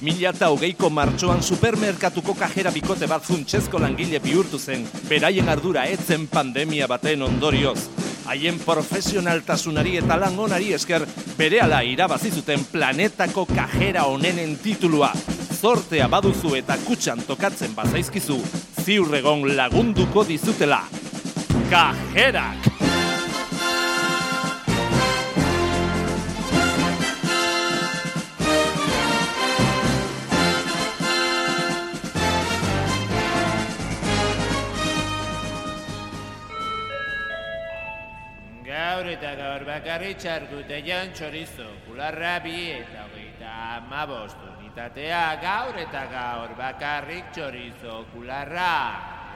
2008ko martxoan supermerkatuko kajera bikote bat funtsezko langile bihurtu zen, beraien ardura etzen pandemia baten ondorioz. Haien profesionaltasunari eta lan esker berehala irabazi zuten planetako kajera honenen titulua. Zortea baduzu eta kutxan tokatzen bazaizkizu, ziurregon lagunduko dizutela. Kajerak! Gaur eta gaur bakarri txarkute jan txorizo, kularra bi eta hogeita amabost unitatea. Gaur eta gaur bakarrik txorizo, kularra,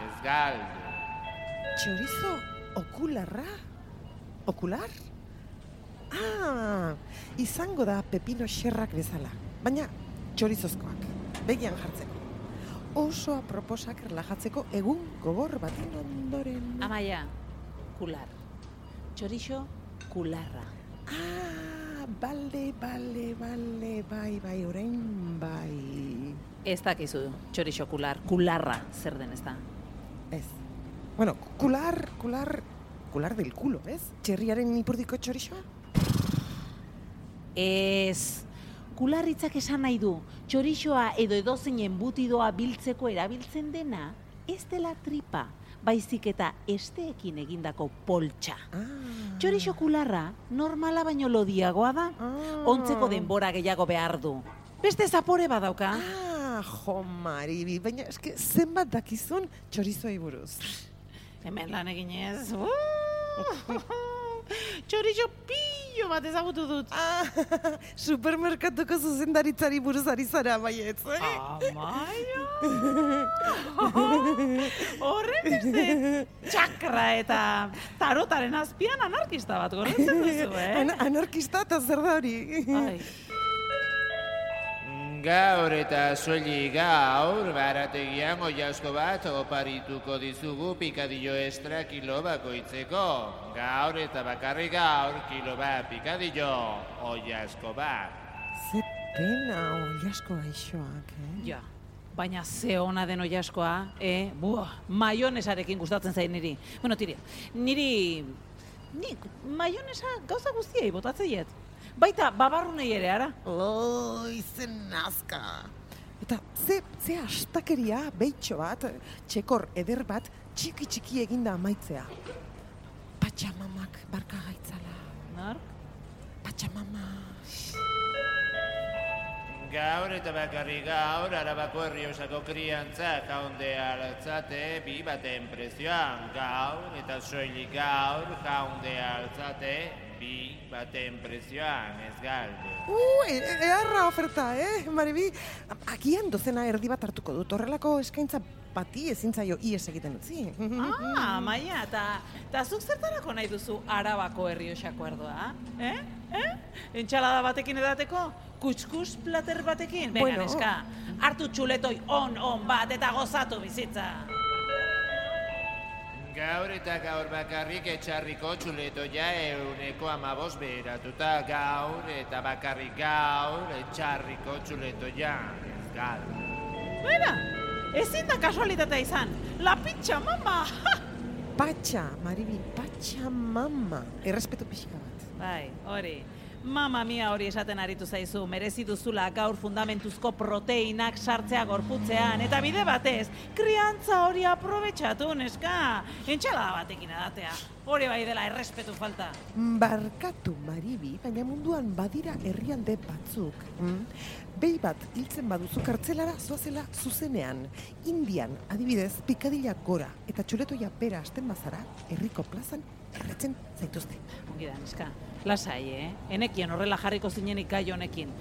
ez galdu. Txorizo okularra? Okular? Ah, izango da pepino xerrak bezala, baina txorizozkoak, begian jartzeko. Oso aproposak relajatzeko egun gogor baten ondoren. Amaia, kular. Txorixo, kularra. Ah, bale, bale, bale, bai, bai, orain bai. Ez dakizu, txorixo kular, kularra zer den ez da. Ez. Bueno, kular, kular, kular del culo, ez? Txerriaren ipurdiko txorixoa? Ez, kularritzak esan nahi du, txorixoa edo edozeinen butidoa biltzeko erabiltzen dena, ez dela tripa, baizik eta esteekin egindako poltsa. Ah. Txorixo kularra normala baino lodiagoa da, Ah. ontzeko denbora gehiago behar du. Beste zapore badauka. Ah, jo, Maribi, baina eske zenbat dakizun txorizoei buruz. Hemen lan eginez. Txorixo pillo bat ezagutu dut. Ah, supermerkatuko zuzendaritzari buruz ari zara, baietz, eh? Amaia! Horren beste txakra eta tarotaren azpian anarkista bat gordetzen duzu, eh? An anarkista eta zer da hori? Ai, Gaur eta soili gaur, barategian oiasko bat oparituko dizugu pikadillo estra kilo bakoitzeko. Gaur eta bakarrik gaur kilo bat pikadillo oiasko bat. Ze pena, oliasko gaixoak, eh? ja. Baina ze ona den oiaskoa, eh? Buah, maionesarekin gustatzen zain niri. Bueno, tiri, niri... Nik maionesa gauza guztiei botatzen diet. Baita babarrunei ere, ara? Oi, zen nazka. Eta ze, ze astakeria beitxo bat, txekor eder bat, txiki txiki eginda amaitzea. Patxamamak barka gaitzala. Nor? Patxamama. Gaur eta bakarrik gaur, arabako herriosako kriantza jaunde altzate bi baten prezioan. Gaur eta soilik gaur jaunde altzate bi baten prezioan, ez galdu. Uh, e- eharra oferta, eh, Maribi? Agian dozena erdi bat hartuko dut, horrelako eskaintza bati ezin zaio ies egiten utzi. Ah, maia, eta ta zuk zertarako nahi duzu arabako herriosako erdoa, eh? Eh? Entxalada batekin edateko? Kutskus plater batekin? Venga, Bueno. neska, hartu txuletoi on-on bat eta gozatu bizitza. Gaur eta gaur bakarrik etxarriko txuletoia euneko amabos beheratuta. Gaur eta bakarrik gaur etxarriko txuletoia, galdu. Bera, ezin da kasualitatea izan. La pitxa, mama! Patxa, Maribi, patxa mama. Errespetu pixka bat. bai, hori. Mama mia hori esaten aritu zaizu, merezi duzula gaur fundamentuzko proteinak sartzea gorputzean, eta bide batez, kriantza hori aprobetxatu, neska. Entxalada batekin edatea. Hori bai dela errespetu falta. Barkatu, Maribi, baina munduan badira herrialde batzuk. Mm? Behi bat hiltzen baduzu kartzelara zoazela zuzenean. Indian, adibidez, pikadila gora eta txuletoia bera hasten bazara, herriko plazan erretzen zaituzte. Ongi da, neska. Lasai, eh? Enekien horrela jarriko zinenik gai honekin.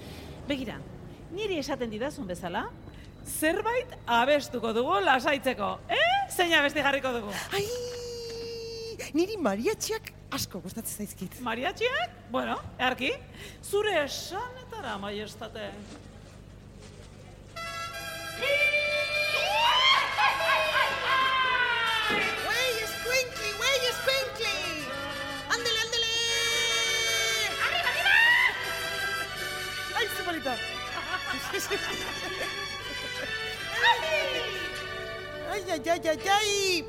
Begira, niri esaten didazun bezala, zerbait abestuko dugu lasaitzeko, eh? Zein abesti jarriko dugu? Ai, niri mariatxiak asko gustatzen zaizkit. Mariatxiak? Bueno, earki, zure esanetara, maiestate. Ay, ay, ay, ay, ay.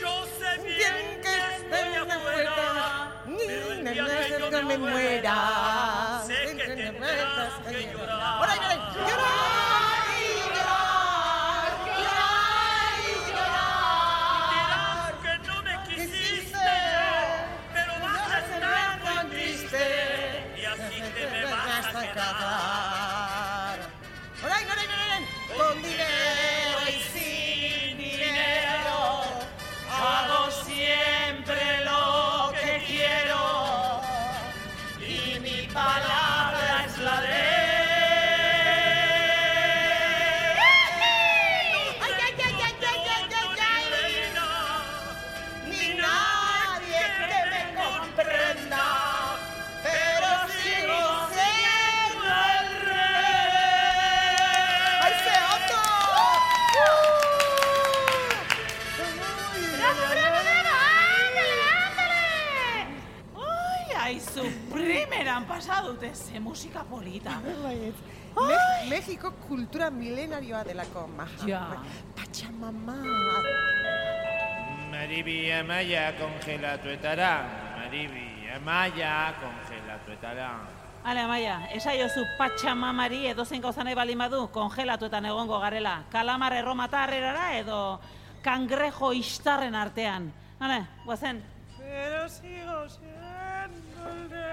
Yo sé Bien bien que estoy afuera, pero el día que yo me muera, sé que tendrás que llorar. Ahora, llorar llorar, pero vas a estar muy triste. y así te me vas a quedar. Con dinero y sin dinero. Hago siempre lo que quiero y mi palabra Zu primeran pasado ze musika polita. Me Mexiko kultura milenarioa delako maja. Ja. Pachamama. Maribi amaia kongelatuetara. Maribi amaia kongelatuetara. Ale, Amaia, esaiozu patxamamari edo zein gauza nahi baldin badu kongelatuetan egongo garela. Kalamar erromata harrerara edo kangrejo istarren artean. Ale, guazen. Pero sigo siendo Golden.